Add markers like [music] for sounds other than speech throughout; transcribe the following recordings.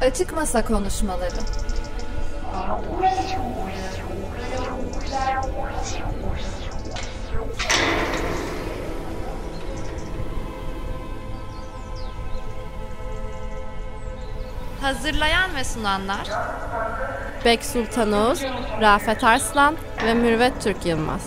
Açık Masa Konuşmaları. Hazırlayan ve sunanlar Bek Sultan Oğuz, Rafet Arslan ve Mürvet Türk Yılmaz.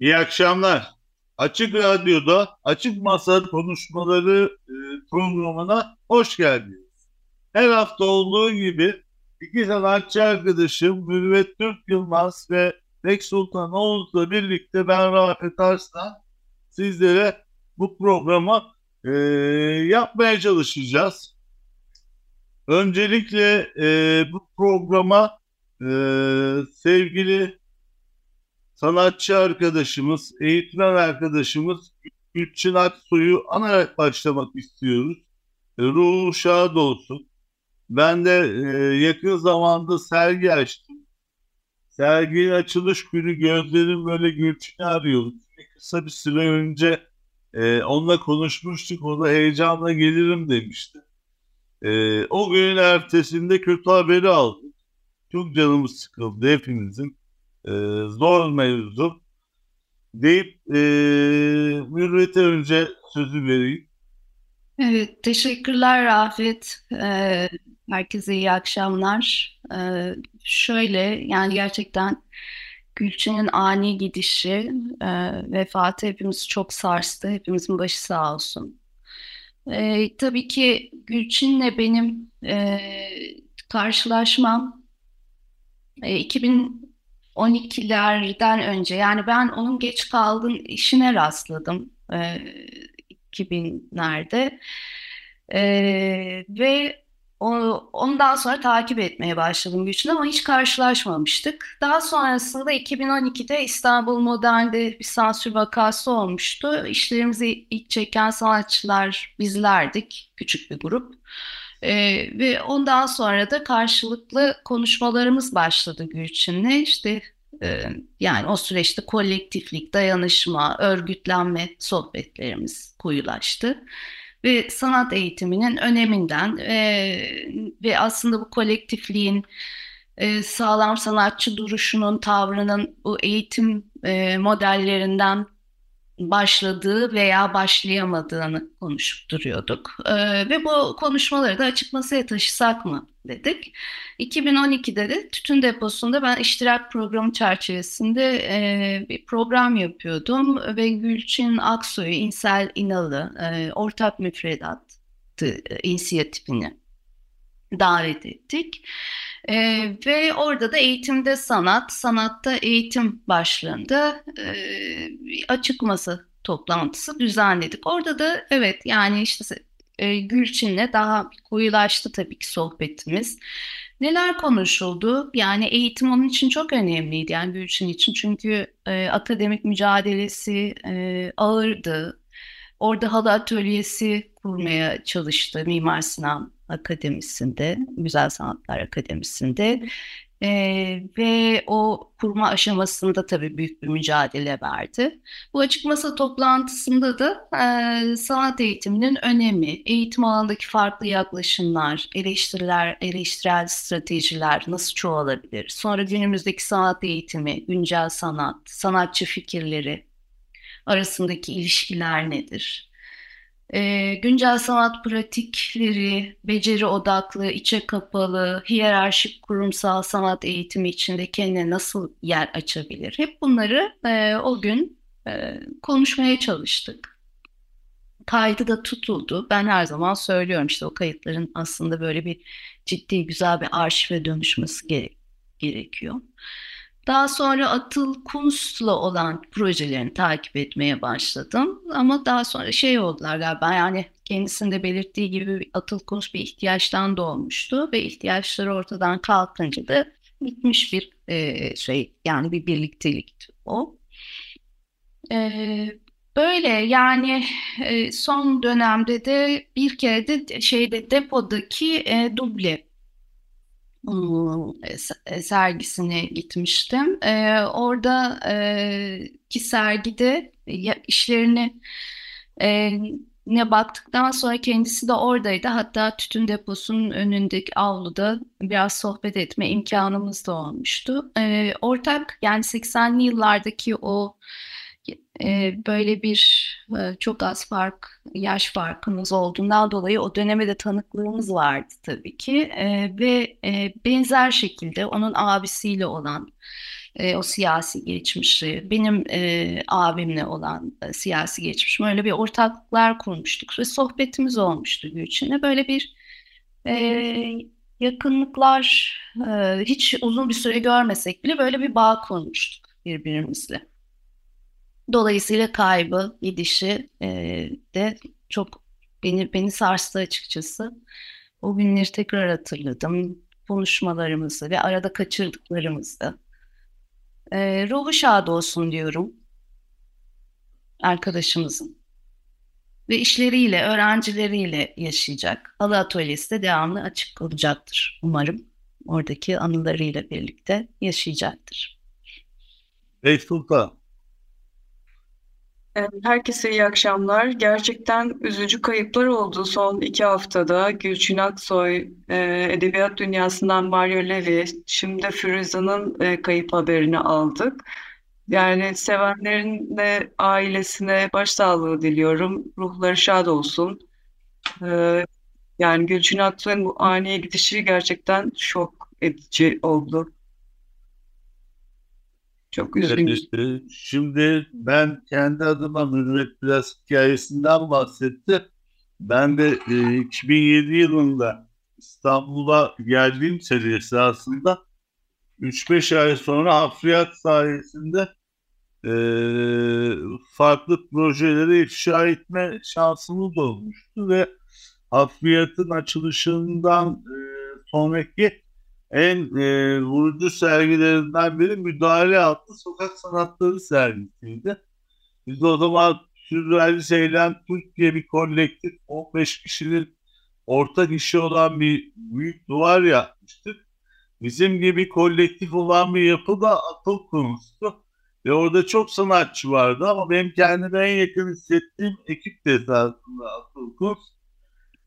İyi akşamlar. Açık Radyo'da Açık Masa Konuşmaları e, programına hoş geldiniz. Her hafta olduğu gibi iki sanatçı arkadaşım Mürvet Türk Yılmaz ve Bek Sultan Oğuz'la birlikte ben Rafet Arslan sizlere bu programı e, yapmaya çalışacağız. Öncelikle e, bu programa e, sevgili sanatçı arkadaşımız, eğitmen arkadaşımız Gülçin Aksu'yu anarak başlamak istiyoruz. E, ruhu şad olsun. Ben de e, yakın zamanda sergi açtım. Serginin açılış günü gözlerim böyle Gülçin'i arıyordu. Kısa bir süre önce e, onunla konuşmuştuk. O da heyecanla gelirim demişti. E, o günün ertesinde kötü haberi aldık. Çok canımız sıkıldı hepimizin e, zor mevzu deyip e, Mürvet'e önce sözü vereyim. Evet, teşekkürler Rafet. Ee, herkese iyi akşamlar. Ee, şöyle, yani gerçekten Gülçin'in ani gidişi, e, vefatı hepimiz çok sarstı. Hepimizin başı sağ olsun. Ee, tabii ki Gülçin'le benim e, karşılaşmam e, 2000 12'lerden önce yani ben onun geç kaldığın işine rastladım e, 2000'lerde e, ve ondan sonra takip etmeye başladım güçlü ama hiç karşılaşmamıştık. Daha sonrasında 2012'de İstanbul Modern'de bir sansür vakası olmuştu. İşlerimizi ilk çeken sanatçılar bizlerdik, küçük bir grup. Ee, ve ondan sonra da karşılıklı konuşmalarımız başladı Gülçin'le. İşte e, yani o süreçte kolektiflik, dayanışma, örgütlenme sohbetlerimiz koyulaştı. Ve sanat eğitiminin öneminden e, ve aslında bu kolektifliğin e, sağlam sanatçı duruşunun, tavrının bu eğitim e, modellerinden başladığı veya başlayamadığını konuşup duruyorduk. Ee, ve bu konuşmaları da açık masaya taşısak mı dedik. 2012'de de Tütün Deposu'nda ben iştirak programı çerçevesinde e, bir program yapıyordum ve Gülçin Aksoy'u, İnsel İnalı e, ortak müfredat e, inisiyatifini davet ettik. Ee, ve orada da eğitimde sanat, sanatta eğitim başlığında e, açık toplantısı düzenledik. Orada da evet yani işte e, Gülçin'le daha koyulaştı tabii ki sohbetimiz. Neler konuşuldu? Yani eğitim onun için çok önemliydi yani Gülçin için çünkü e, akademik mücadelesi e, ağırdı. Orada halı atölyesi kurmaya çalıştı Mimar Sinan Akademisi'nde, Güzel Sanatlar Akademisi'nde. Ee, ve o kurma aşamasında tabii büyük bir mücadele verdi. Bu açık masa toplantısında da e, sanat eğitiminin önemi, eğitim alanındaki farklı yaklaşımlar, eleştiriler, eleştirel stratejiler nasıl çoğalabilir? Sonra günümüzdeki sanat eğitimi, güncel sanat, sanatçı fikirleri arasındaki ilişkiler nedir? E, güncel sanat pratikleri, beceri odaklı, içe kapalı, hiyerarşik kurumsal sanat eğitimi içinde kendine nasıl yer açabilir? Hep bunları e, o gün e, konuşmaya çalıştık. Kaydı da tutuldu. Ben her zaman söylüyorum işte o kayıtların aslında böyle bir ciddi güzel bir arşive dönüşmesi gere gerekiyor. Daha sonra Atıl Kunst'la olan projelerini takip etmeye başladım. Ama daha sonra şey oldular galiba yani kendisinde belirttiği gibi Atıl Kunst bir ihtiyaçtan doğmuştu ve ihtiyaçları ortadan kalkınca da bitmiş bir e, şey yani bir birliktelikti o. E, Böyle yani e, son dönemde de bir kere de şeyde depodaki e, duble sergisine gitmiştim. E, orada e, ki sergide işlerini e, ne baktıktan sonra kendisi de oradaydı. Hatta tütün deposunun önündeki avluda biraz sohbet etme imkanımız da olmuştu. E, ortak yani 80'li yıllardaki o böyle bir çok az fark, yaş farkımız olduğundan dolayı o döneme de tanıklığımız vardı tabii ki ve benzer şekilde onun abisiyle olan o siyasi geçmişi, benim abimle olan siyasi geçmişim öyle bir ortaklıklar kurmuştuk ve sohbetimiz olmuştu Gülçin'e. Böyle bir yakınlıklar hiç uzun bir süre görmesek bile böyle bir bağ kurmuştuk birbirimizle. Dolayısıyla kaybı, gidişi e, de çok beni beni sarstı açıkçası. O günleri tekrar hatırladım. Konuşmalarımızı ve arada kaçırdıklarımızı. E, ruhu şad olsun diyorum arkadaşımızın. Ve işleriyle, öğrencileriyle yaşayacak. Halı atölyesi de devamlı açık olacaktır umarım. Oradaki anılarıyla birlikte yaşayacaktır. Ey Sultan, Herkese iyi akşamlar. Gerçekten üzücü kayıplar oldu son iki haftada. Gülçin Aksoy, e, edebiyat dünyasından Mario Levi, şimdi Firuza'nın e, kayıp haberini aldık. Yani sevenlerin de ailesine başsağlığı diliyorum. Ruhları şad olsun. E, yani Gülçin Aksoy'un bu ani gidişi gerçekten şok edici oldu. Çok üzgünüm. Şimdi ben kendi adıma Mürvet biraz hikayesinden bahsetti. Ben de e, 2007 yılında İstanbul'a geldiğim sene esasında 3-5 ay sonra hafriyat sayesinde e, farklı projelere ifşa etme şansımız olmuştu ve hafriyatın açılışından e, sonraki en e, vurucu sergilerinden biri Müdahale adlı sokak sanatları sergisiydi. Biz o zaman Sürrealist Eylem Türk diye bir kolektif 15 kişinin ortak işi olan bir büyük duvar yapmıştık. Bizim gibi kolektif olan bir yapı da atıl konusu. Ve orada çok sanatçı vardı ama benim kendime en yakın hissettiğim ekip de esasında atıl konusu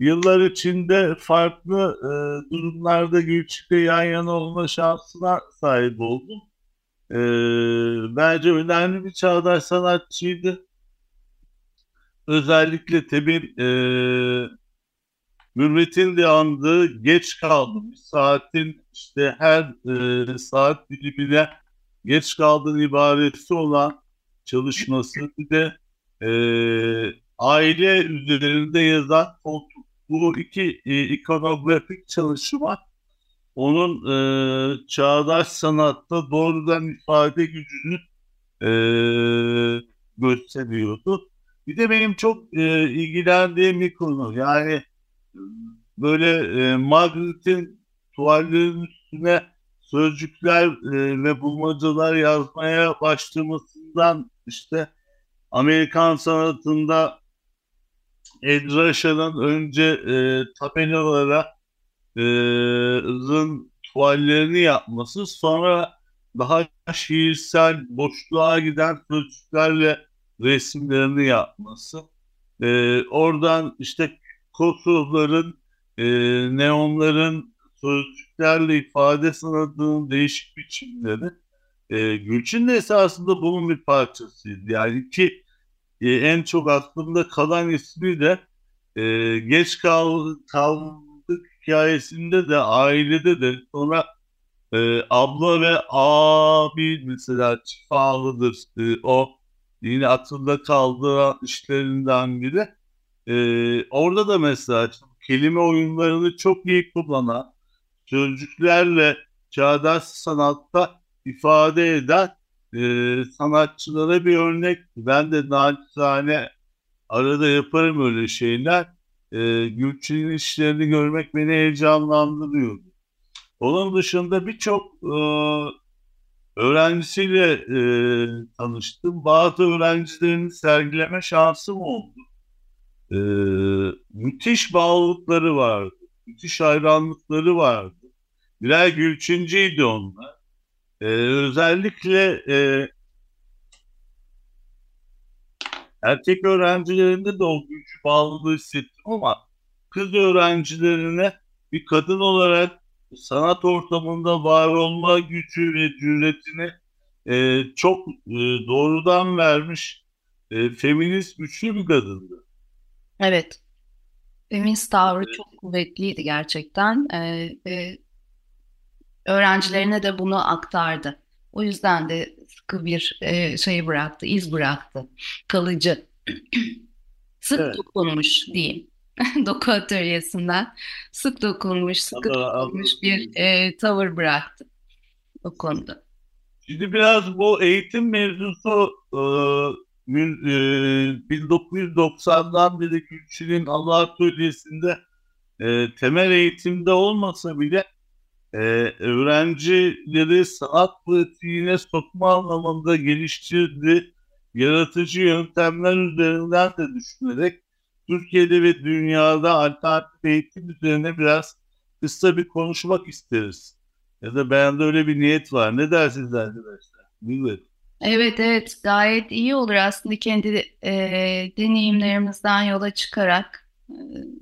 yıllar içinde farklı e, durumlarda Gülçik'le yan yana olma şansına sahip oldum. E, bence önemli bir çağdaş sanatçıydı. Özellikle tabii e, Mürvet'in de andığı geç kaldım. Saatin işte her e, saat dilimine geç kaldığın ibaresi olan çalışması bir de e, aile üzerinde yazan koltuk bu iki e, ikonografik çalışma onun e, çağdaş sanatta doğrudan ifade gücünü e, gösteriyordu. Bir de benim çok e, ilgilendiğim bir konu. Yani böyle e, Magritte'in tuvallerin üstüne sözcükler e, ve bulmacalar yazmaya başlamasından işte Amerikan sanatında Edraşa'nın önce e, tabelalara e, tuvallerini yapması sonra daha şiirsel boşluğa giden sözcüklerle resimlerini yapması. E, oradan işte Kosovların, e, neonların sözcüklerle ifade sanatının değişik biçimleri. E, Gülçin de esasında bunun bir parçasıydı. Yani ki e, en çok aklımda kalan ismi de e, geç kal, kaldık hikayesinde de ailede de sonra e, abla ve abi mesela şifalıdır e, o yine akılda kaldığı işlerinden biri. E, orada da mesela kelime oyunlarını çok iyi kullanan sözcüklerle çağdaş sanatta ifade eden e, sanatçılara bir örnek. Ben de naçizane arada yaparım öyle şeyler. E, Gülçin'in işlerini görmek beni heyecanlandırıyor. Onun dışında birçok e, öğrencisiyle e, tanıştım. Bazı öğrencilerini sergileme şansım oldu. E, müthiş bağlılıkları vardı. Müthiş hayranlıkları vardı. Birer Gülçinciydi onlar. E, özellikle e, erkek öğrencilerinde de o gücü bağlılığı hissettim ama kız öğrencilerine bir kadın olarak sanat ortamında var olma gücü ve cüretini e, çok e, doğrudan vermiş e, feminist güçlü bir kadındı. Evet. Feminist tavrı evet. çok kuvvetliydi gerçekten. Ee, e, öğrencilerine de bunu aktardı. O yüzden de sıkı bir e, şey bıraktı, iz bıraktı. Kalıcı. [clears throat] Sık evet. dokunmuş diyeyim. [laughs] Doku atölyesinden sık dokunmuş, sıkı dokunmuş bir e, tavır bıraktı o konuda. Şimdi biraz bu eğitim mevzusu e, 1990'dan beri Gülçin'in Allah Atölyesi'nde e, temel eğitimde olmasa bile e, öğrencileri sanat pratiğine sokma anlamında geliştirdiği yaratıcı yöntemler üzerinden de düşünerek Türkiye'de ve dünyada alternatif eğitim üzerine biraz kısa bir konuşmak isteriz. Ya da bende öyle bir niyet var. Ne dersiniz arkadaşlar? Bilmiyorum. Evet evet gayet iyi olur aslında kendi e, deneyimlerimizden yola çıkarak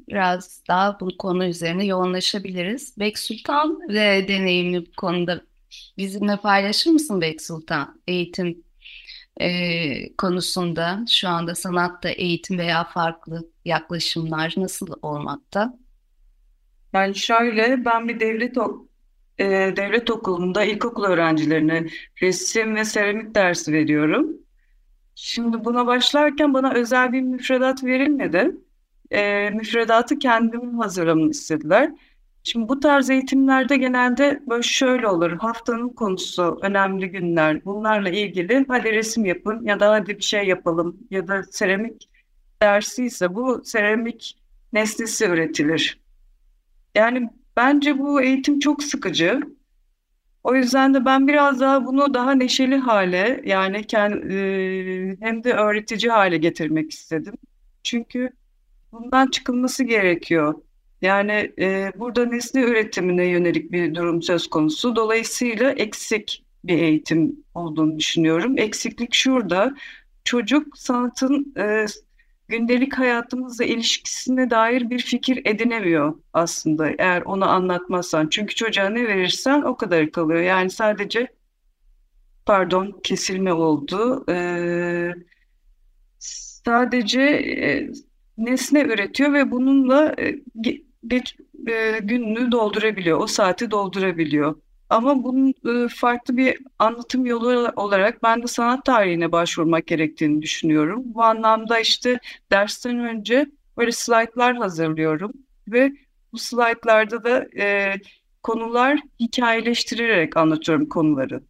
biraz daha bu konu üzerine yoğunlaşabiliriz. Bek Sultan ve deneyimli bu konuda bizimle paylaşır mısın Bek Sultan? Eğitim e, konusunda şu anda sanatta eğitim veya farklı yaklaşımlar nasıl olmakta? Yani şöyle ben bir devlet e, devlet okulunda ilkokul öğrencilerine resim ve seramik dersi veriyorum. Şimdi buna başlarken bana özel bir müfredat verilmedi. E, müfredatı kendim hazırlamamı istediler. Şimdi bu tarz eğitimlerde genelde böyle şöyle olur. Haftanın konusu, önemli günler. Bunlarla ilgili hadi resim yapın ya da hadi bir şey yapalım ya da seramik dersi ise bu seramik nesnesi üretilir. Yani bence bu eğitim çok sıkıcı. O yüzden de ben biraz daha bunu daha neşeli hale yani kendi, hem de öğretici hale getirmek istedim. Çünkü bundan çıkılması gerekiyor. Yani e, burada nesne üretimine yönelik bir durum söz konusu. Dolayısıyla eksik bir eğitim olduğunu düşünüyorum. Eksiklik şurada. Çocuk sanatın e, gündelik hayatımızla ilişkisine dair bir fikir edinemiyor aslında eğer onu anlatmazsan. Çünkü çocuğa ne verirsen o kadar kalıyor. Yani sadece pardon kesilme oldu. Ee, sadece e, nesne üretiyor ve bununla e, geç, e, gününü doldurabiliyor, o saati doldurabiliyor. Ama bunun e, farklı bir anlatım yolu olarak ben de sanat tarihine başvurmak gerektiğini düşünüyorum. Bu anlamda işte dersten önce böyle slaytlar hazırlıyorum ve bu slaytlarda da e, konular hikayeleştirerek anlatıyorum konuları.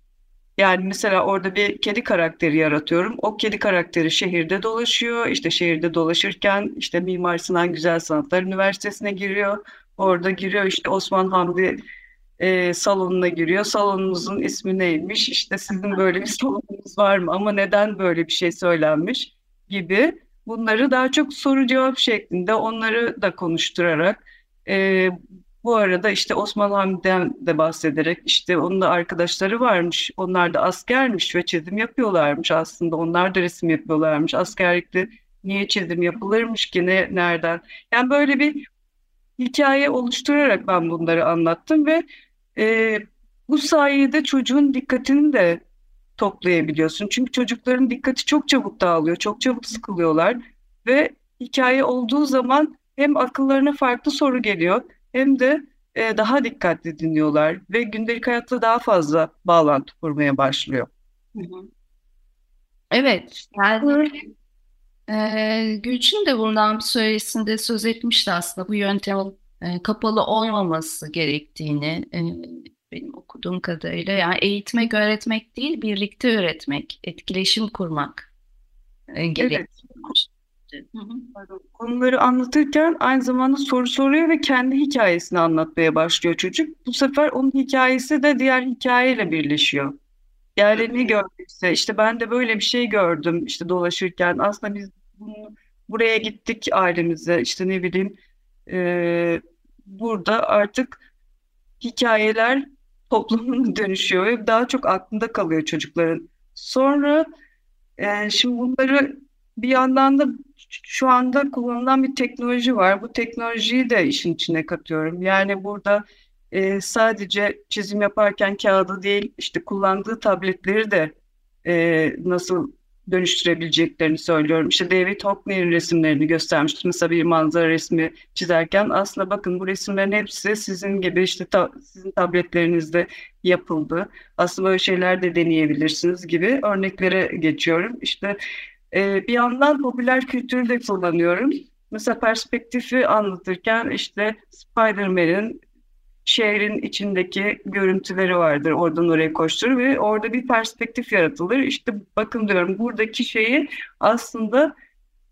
Yani mesela orada bir kedi karakteri yaratıyorum. O kedi karakteri şehirde dolaşıyor. İşte şehirde dolaşırken işte Mimar Sinan Güzel Sanatlar Üniversitesi'ne giriyor. Orada giriyor işte Osman Hamdi e, salonuna giriyor. Salonumuzun ismi neymiş? İşte sizin böyle bir [laughs] salonunuz var mı? Ama neden böyle bir şey söylenmiş gibi. Bunları daha çok soru cevap şeklinde onları da konuşturarak e, bu arada işte Osman Hamdi'den de bahsederek işte onun da arkadaşları varmış. Onlar da askermiş ve çizim yapıyorlarmış aslında. Onlar da resim yapıyorlarmış. Askerlikte niye çizim yapılırmış ki ne nereden? Yani böyle bir hikaye oluşturarak ben bunları anlattım ve e, bu sayede çocuğun dikkatini de toplayabiliyorsun. Çünkü çocukların dikkati çok çabuk dağılıyor, çok çabuk sıkılıyorlar ve hikaye olduğu zaman hem akıllarına farklı soru geliyor hem de e, daha dikkatli dinliyorlar ve gündelik hayatta daha fazla bağlantı kurmaya başlıyor. Evet, yani e, Gülçin de bundan bir söyleşisinde söz etmişti aslında bu yöntemin e, kapalı olmaması gerektiğini e, benim okuduğum kadarıyla yani eğitmek, öğretmek değil, birlikte öğretmek, etkileşim kurmak e, gerekiyor. Evet. Konuları anlatırken aynı zamanda soru soruyor ve kendi hikayesini anlatmaya başlıyor çocuk. Bu sefer onun hikayesi de diğer hikayeyle birleşiyor. Yani ne gördüyse işte ben de böyle bir şey gördüm işte dolaşırken aslında biz bunu, buraya gittik ailemize işte ne bileyim e, burada artık hikayeler toplumuna [laughs] dönüşüyor ve daha çok aklında kalıyor çocukların. Sonra e, şimdi bunları bir yandan da şu anda kullanılan bir teknoloji var. Bu teknolojiyi de işin içine katıyorum. Yani burada e, sadece çizim yaparken kağıdı değil, işte kullandığı tabletleri de e, nasıl dönüştürebileceklerini söylüyorum. İşte David Hockney'in resimlerini göstermiştim. Mesela bir manzara resmi çizerken aslında bakın bu resimlerin hepsi sizin gibi işte ta, sizin tabletlerinizde yapıldı. Aslında böyle şeyler de deneyebilirsiniz gibi örneklere geçiyorum. İşte e, bir yandan popüler kültürü de kullanıyorum. Mesela perspektifi anlatırken işte Spider-Man'in şehrin içindeki görüntüleri vardır. Oradan oraya koşturur ve orada bir perspektif yaratılır. İşte bakın diyorum buradaki şeyi aslında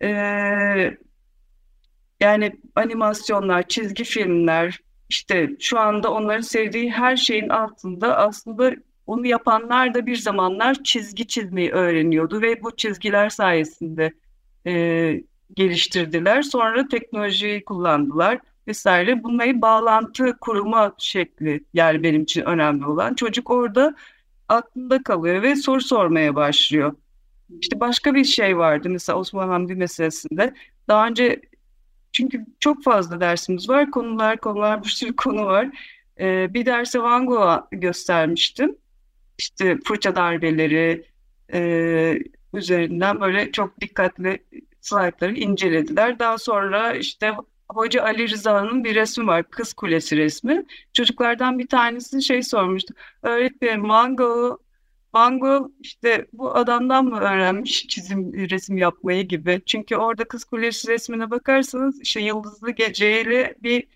e, yani animasyonlar, çizgi filmler işte şu anda onların sevdiği her şeyin altında aslında onu yapanlar da bir zamanlar çizgi çizmeyi öğreniyordu ve bu çizgiler sayesinde e, geliştirdiler. Sonra teknolojiyi kullandılar vesaire. Bunları bağlantı kurma şekli yani benim için önemli olan. Çocuk orada aklında kalıyor ve soru sormaya başlıyor. İşte başka bir şey vardı mesela Osman Hamdi meselesinde. Daha önce çünkü çok fazla dersimiz var. Konular konular bir sürü konu var. Ee, bir derse Van Gogh'a göstermiştim. İşte fırça darbeleri e, üzerinden böyle çok dikkatli slaytları incelediler. Daha sonra işte Hoca Ali Rıza'nın bir resmi var. Kız Kulesi resmi. Çocuklardan bir tanesi şey sormuştu. Öğretmenim Van Gogh, Van işte bu adamdan mı öğrenmiş çizim, resim yapmayı gibi. Çünkü orada Kız Kulesi resmine bakarsanız işte Yıldızlı Gece'yle bir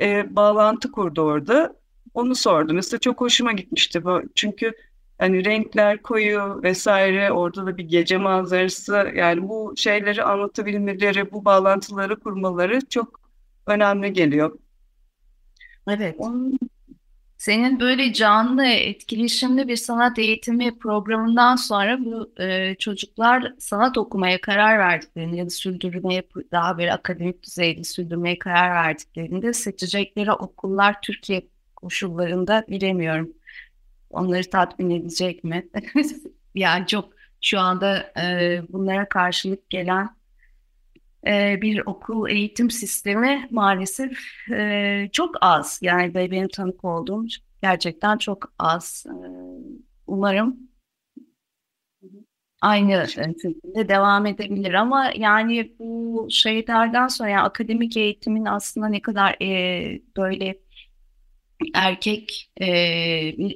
e, bağlantı kurdu orada. Onu sordu. Mesela çok hoşuma gitmişti. Çünkü hani renkler koyu vesaire orada da bir gece manzarası yani bu şeyleri anlatabilmeleri bu bağlantıları kurmaları çok önemli geliyor. Evet. Onun, senin böyle canlı etkileşimli bir sanat eğitimi programından sonra bu e, çocuklar sanat okumaya karar verdiklerinde ya da sürdürmeye daha bir akademik düzeyde sürdürmeye karar verdiklerinde seçecekleri okullar Türkiye koşullarında bilemiyorum onları tatmin edecek mi? [laughs] yani çok şu anda e, bunlara karşılık gelen e, bir okul eğitim sistemi maalesef e, çok az. Yani benim tanık olduğum gerçekten çok az. E, umarım aynı şekilde devam edebilir ama yani bu şeylerden sonra yani akademik eğitimin aslında ne kadar e, böyle erkek e,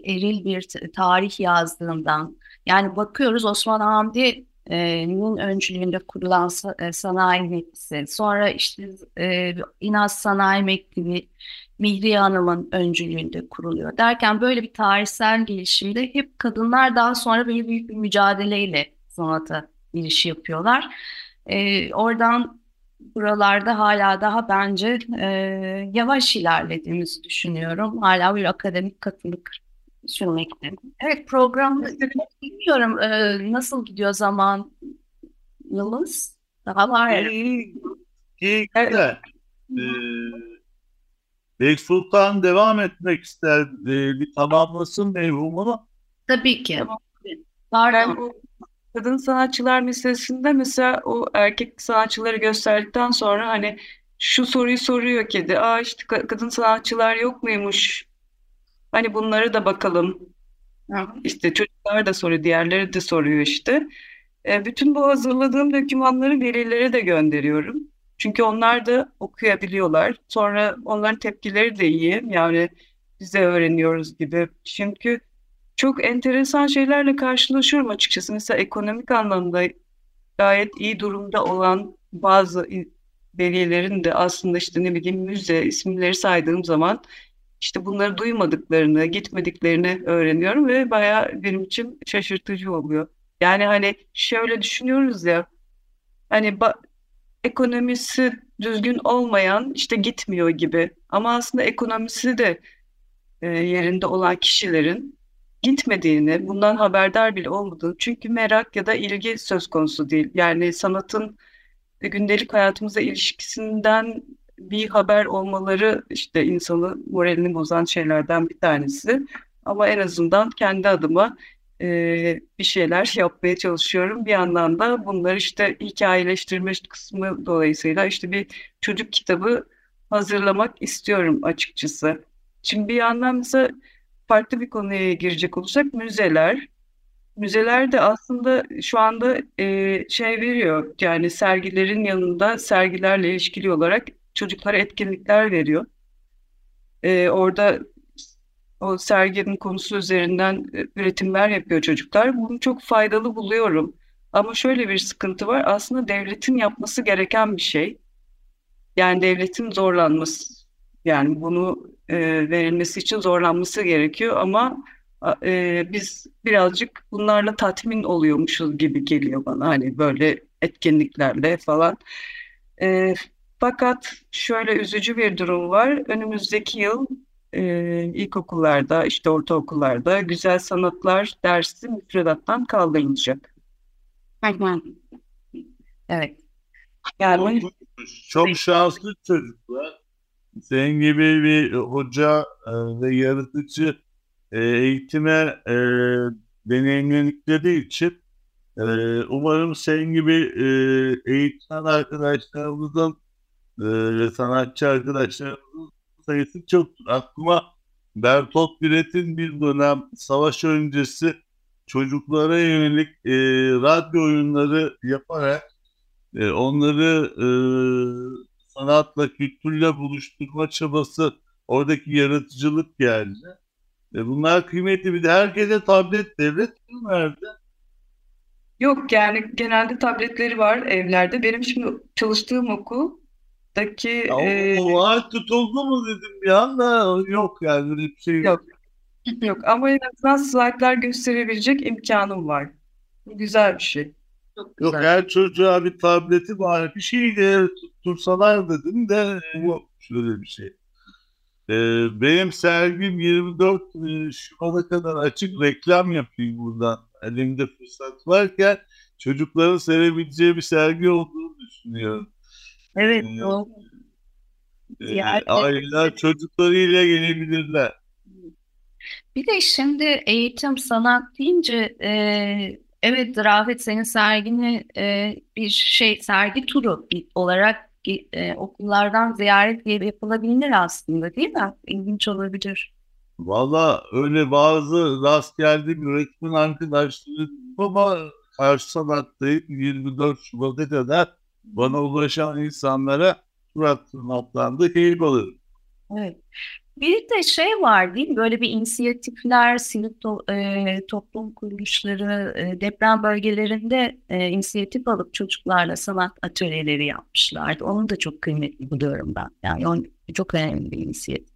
eril bir tarih yazdığından yani bakıyoruz Osman Hamdi'nin öncülüğünde kurulan e, sanayi mektebi sonra işte e, İnaz Sanayi Mektebi Mihriye Hanım'ın öncülüğünde kuruluyor derken böyle bir tarihsel gelişimde hep kadınlar daha sonra böyle büyük bir mücadeleyle sanata giriş yapıyorlar. E, oradan buralarda hala daha bence e, yavaş ilerlediğimizi düşünüyorum. Hala bir akademik katılık sürmekte. Evet program bilmiyorum e, nasıl gidiyor zaman yılımız daha var. İyi, iyi güzel. Ee, Sultan devam etmek ister. Ee, bir tamamlasın mevhumunu. Tabii ki. Pardon. Kadın sanatçılar meselesinde mesela o erkek sanatçıları gösterdikten sonra hani şu soruyu soruyor kedi. Aa işte kadın sanatçılar yok muymuş? Hani bunları da bakalım. İşte çocuklar da soruyor, diğerleri de soruyor işte. E, bütün bu hazırladığım dokümanları velilere de gönderiyorum. Çünkü onlar da okuyabiliyorlar. Sonra onların tepkileri de iyi. Yani biz de öğreniyoruz gibi. Çünkü çok enteresan şeylerle karşılaşıyorum açıkçası. Mesela ekonomik anlamda gayet iyi durumda olan bazı velilerin de aslında işte ne bileyim müze isimleri saydığım zaman işte bunları duymadıklarını, gitmediklerini öğreniyorum ve bayağı benim için şaşırtıcı oluyor. Yani hani şöyle düşünüyoruz ya hani ekonomisi düzgün olmayan işte gitmiyor gibi ama aslında ekonomisi de e, yerinde olan kişilerin gitmediğini, bundan haberdar bile olmadığını çünkü merak ya da ilgi söz konusu değil. Yani sanatın gündelik hayatımıza ilişkisinden bir haber olmaları işte insanı moralini bozan şeylerden bir tanesi. Ama en azından kendi adıma e, bir şeyler [laughs] yapmaya çalışıyorum. Bir yandan da bunları işte hikayeleştirme kısmı dolayısıyla işte bir çocuk kitabı hazırlamak istiyorum açıkçası. Şimdi bir yandan mesela farklı bir konuya girecek olursak müzeler. Müzeler de aslında şu anda e, şey veriyor yani sergilerin yanında sergilerle ilişkili olarak çocuklara etkinlikler veriyor. E, orada o serginin konusu üzerinden e, üretimler yapıyor çocuklar. Bunu çok faydalı buluyorum. Ama şöyle bir sıkıntı var. Aslında devletin yapması gereken bir şey. Yani devletin zorlanması. Yani bunu e, verilmesi için zorlanması gerekiyor ama e, biz birazcık bunlarla tatmin oluyormuşuz gibi geliyor bana. Hani böyle etkinliklerle falan. E, fakat şöyle üzücü bir durum var. Önümüzdeki yıl e, ilkokullarda, işte ortaokullarda güzel sanatlar dersi müfredattan kaldırılacak. Evet. Yani Çok şanslı çocuklar. Senin gibi bir hoca e, ve yaratıcı e, eğitime e, deneyimledikleri için e, umarım senin gibi e, eğitmen arkadaşlarımızın e, sanatçı arkadaşlarımızın sayısı çok. Aklıma Bertolt Brecht'in bir dönem savaş öncesi çocuklara yönelik e, radyo oyunları yaparak e, onları e, sanatla, kültürle buluşturma çabası, oradaki yaratıcılık geldi. E, bunlar kıymetli bir de herkese tablet devlet mi verdi? Yok yani genelde tabletleri var evlerde. Benim şimdi çalıştığım okuldaki Ya, e, o, o vaat tutuldu mu dedim bir anda yok yani bir şey Yok. yok ama en azından slaytlar gösterebilecek imkanım var. Güzel bir şey. Yok güzel. her çocuğa bir tableti var bir şey de tuttursalar dedim de yok şöyle bir şey. Ee, benim sergim 24 e, Şubat'a kadar açık reklam yapayım buradan. Elimde fırsat varken çocukların sevebileceği bir sergi olduğunu düşünüyorum. Evet, Ee, o Ee, Yani- aileler çocuklarıyla gelebilirler. Bir de şimdi eğitim sanat deyince e, evet Rafet senin sergini e, bir şey sergi turu olarak e, okullardan ziyaret yapılabilir aslında değil mi? İlginç olabilir. Valla öyle bazı rast geldiğim öğretmen arkadaşlarım ama karşı sanattayım 24 Şubat'a kadar bana ulaşan insanlara surat tırnaklandı keyif alırım. Evet. Bir de şey var değil mi? Böyle bir inisiyatifler, sivil to- e, toplum kuruluşları e, deprem bölgelerinde e, inisiyatif alıp çocuklarla sanat atölyeleri yapmışlardı. Onu da çok kıymetli buluyorum ben. Yani on, çok önemli bir inisiyatif.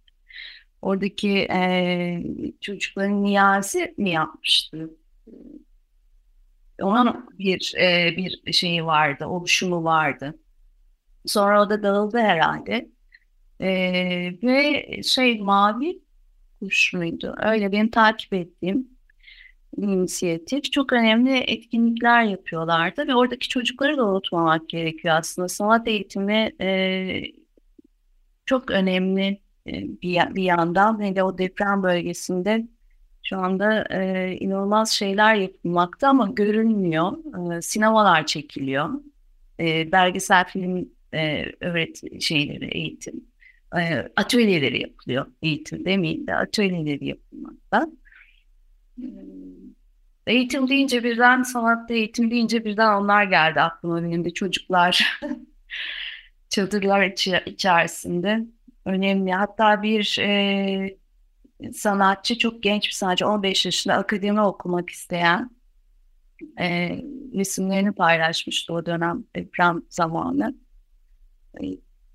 Oradaki e, çocukların Niyazi mi yapmıştı? Onun bir e, bir şeyi vardı, oluşumu vardı. Sonra o da dağıldı herhalde. Ee, ve şey mavi kuş muydu? Öyle benim takip ettiğim inisiyatif. Çok önemli etkinlikler yapıyorlardı ve oradaki çocukları da unutmamak gerekiyor aslında. Sanat eğitimi e, çok önemli e, bir, bir yandan hele o deprem bölgesinde şu anda e, inanılmaz şeyler yapılmakta ama görünmüyor. E, sinemalar çekiliyor. E, belgesel film e, öğret şeyleri, eğitim e, atölyeleri yapılıyor. Eğitim demeyeyim de atölyeleri yapılmakta. E, Eğitim deyince birden, sanatta eğitim deyince birden onlar geldi aklıma benim de çocuklar. [laughs] Çadırlar içi- içerisinde. Önemli. Hatta bir e, sanatçı, çok genç bir sanatçı, 15 yaşında akademi okumak isteyen e, resimlerini paylaşmıştı o dönem deprem zamanı. E,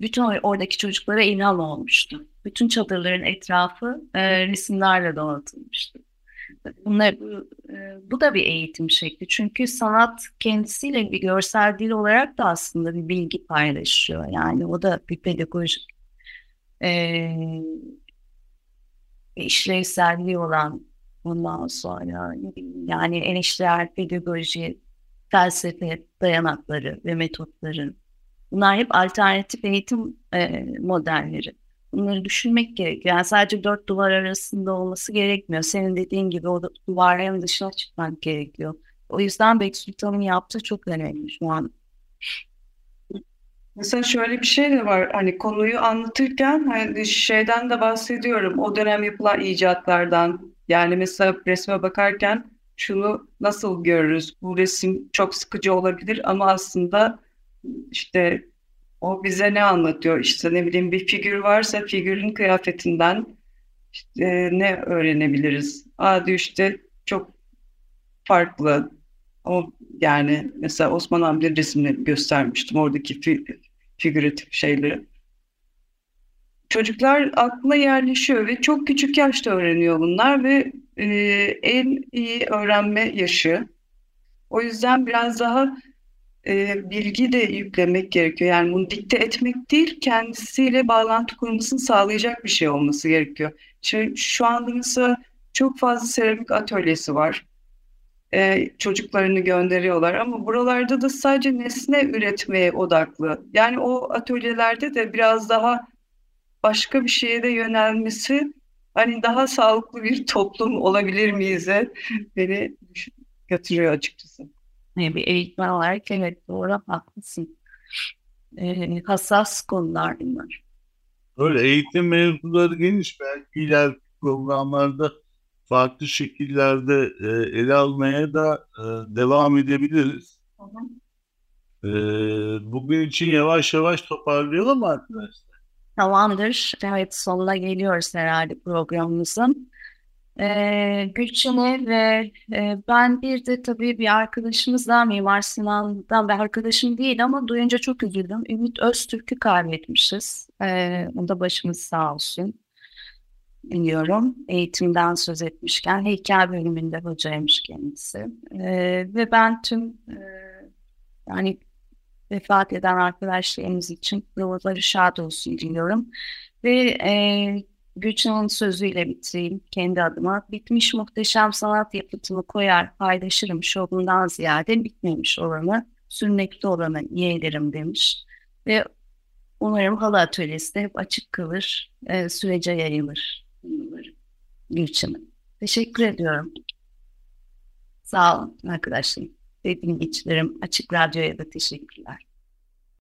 bütün or- oradaki çocuklara ilham olmuştu. Bütün çadırların etrafı e, resimlerle donatılmıştı. Bunlar, bu, e, bu da bir eğitim şekli. Çünkü sanat kendisiyle bir görsel dil olarak da aslında bir bilgi paylaşıyor. Yani o da bir pedagojik e, işlevselliği olan Ondan sonra yani eleştirel pedagoji, felsefe dayanakları ve metotları. Bunlar hep alternatif eğitim e, modelleri. Bunları düşünmek gerekiyor. Yani sadece dört duvar arasında olması gerekmiyor. Senin dediğin gibi o duvarların dışına çıkmak gerekiyor. O yüzden Beksultan'ın yaptığı çok önemli şu an. Mesela şöyle bir şey de var. Hani konuyu anlatırken hani şeyden de bahsediyorum. O dönem yapılan icatlardan. Yani mesela resme bakarken şunu nasıl görürüz? Bu resim çok sıkıcı olabilir ama aslında işte o bize ne anlatıyor? İşte ne bileyim bir figür varsa figürün kıyafetinden işte ne öğrenebiliriz? Aa işte çok farklı. O yani mesela Osman abi resimini göstermiştim oradaki fi figüratif şeyleri. Çocuklar aklına yerleşiyor ve çok küçük yaşta öğreniyor bunlar ve e, en iyi öğrenme yaşı. O yüzden biraz daha e, bilgi de yüklemek gerekiyor. Yani bunu dikte etmek değil, kendisiyle bağlantı kurmasını sağlayacak bir şey olması gerekiyor. Şimdi şu anda mesela çok fazla seramik atölyesi var. E, çocuklarını gönderiyorlar ama buralarda da sadece nesne üretmeye odaklı. Yani o atölyelerde de biraz daha başka bir şeye de yönelmesi hani daha sağlıklı bir [laughs] toplum olabilir miyiz'e beni götürüyor açıkçası. Bir eğitmen olarak evet doğru haklısın. Ee, hassas konular bunlar. Öyle eğitim mevzuları geniş. Belki ileriki programlarda farklı şekillerde e, ele almaya da e, devam edebiliriz. Hı hı. E, bugün için yavaş yavaş toparlayalım arkadaşlar. Tamamdır. Evet sonuna geliyoruz herhalde programımızın. Ee, Gülçin'e ve e, ben bir de tabii bir arkadaşımızdan Mimar Sinan'dan ve arkadaşım değil ama duyunca çok üzüldüm. Ümit Öztürk'ü kaybetmişiz. Ee, o da başımız sağ olsun. Biliyorum. Eğitimden söz etmişken heykel bölümünde hocaymış kendisi. Ee, ve ben tüm e, yani vefat eden arkadaşlarımız için yolları şad olsun diliyorum. Ve e, Gülçin'in sözüyle bitireyim kendi adıma. Bitmiş muhteşem sanat yapıtımı koyar, paylaşırım şovundan ziyade bitmemiş olanı, sürmekte olanı yeğlerim demiş. Ve umarım halı atölyesi de hep açık kalır, e, sürece yayılır. Gülçin'in. Teşekkür ediyorum. Sağ olun arkadaşlarım. Dediğim geçilerim Açık Radyo'ya da teşekkürler.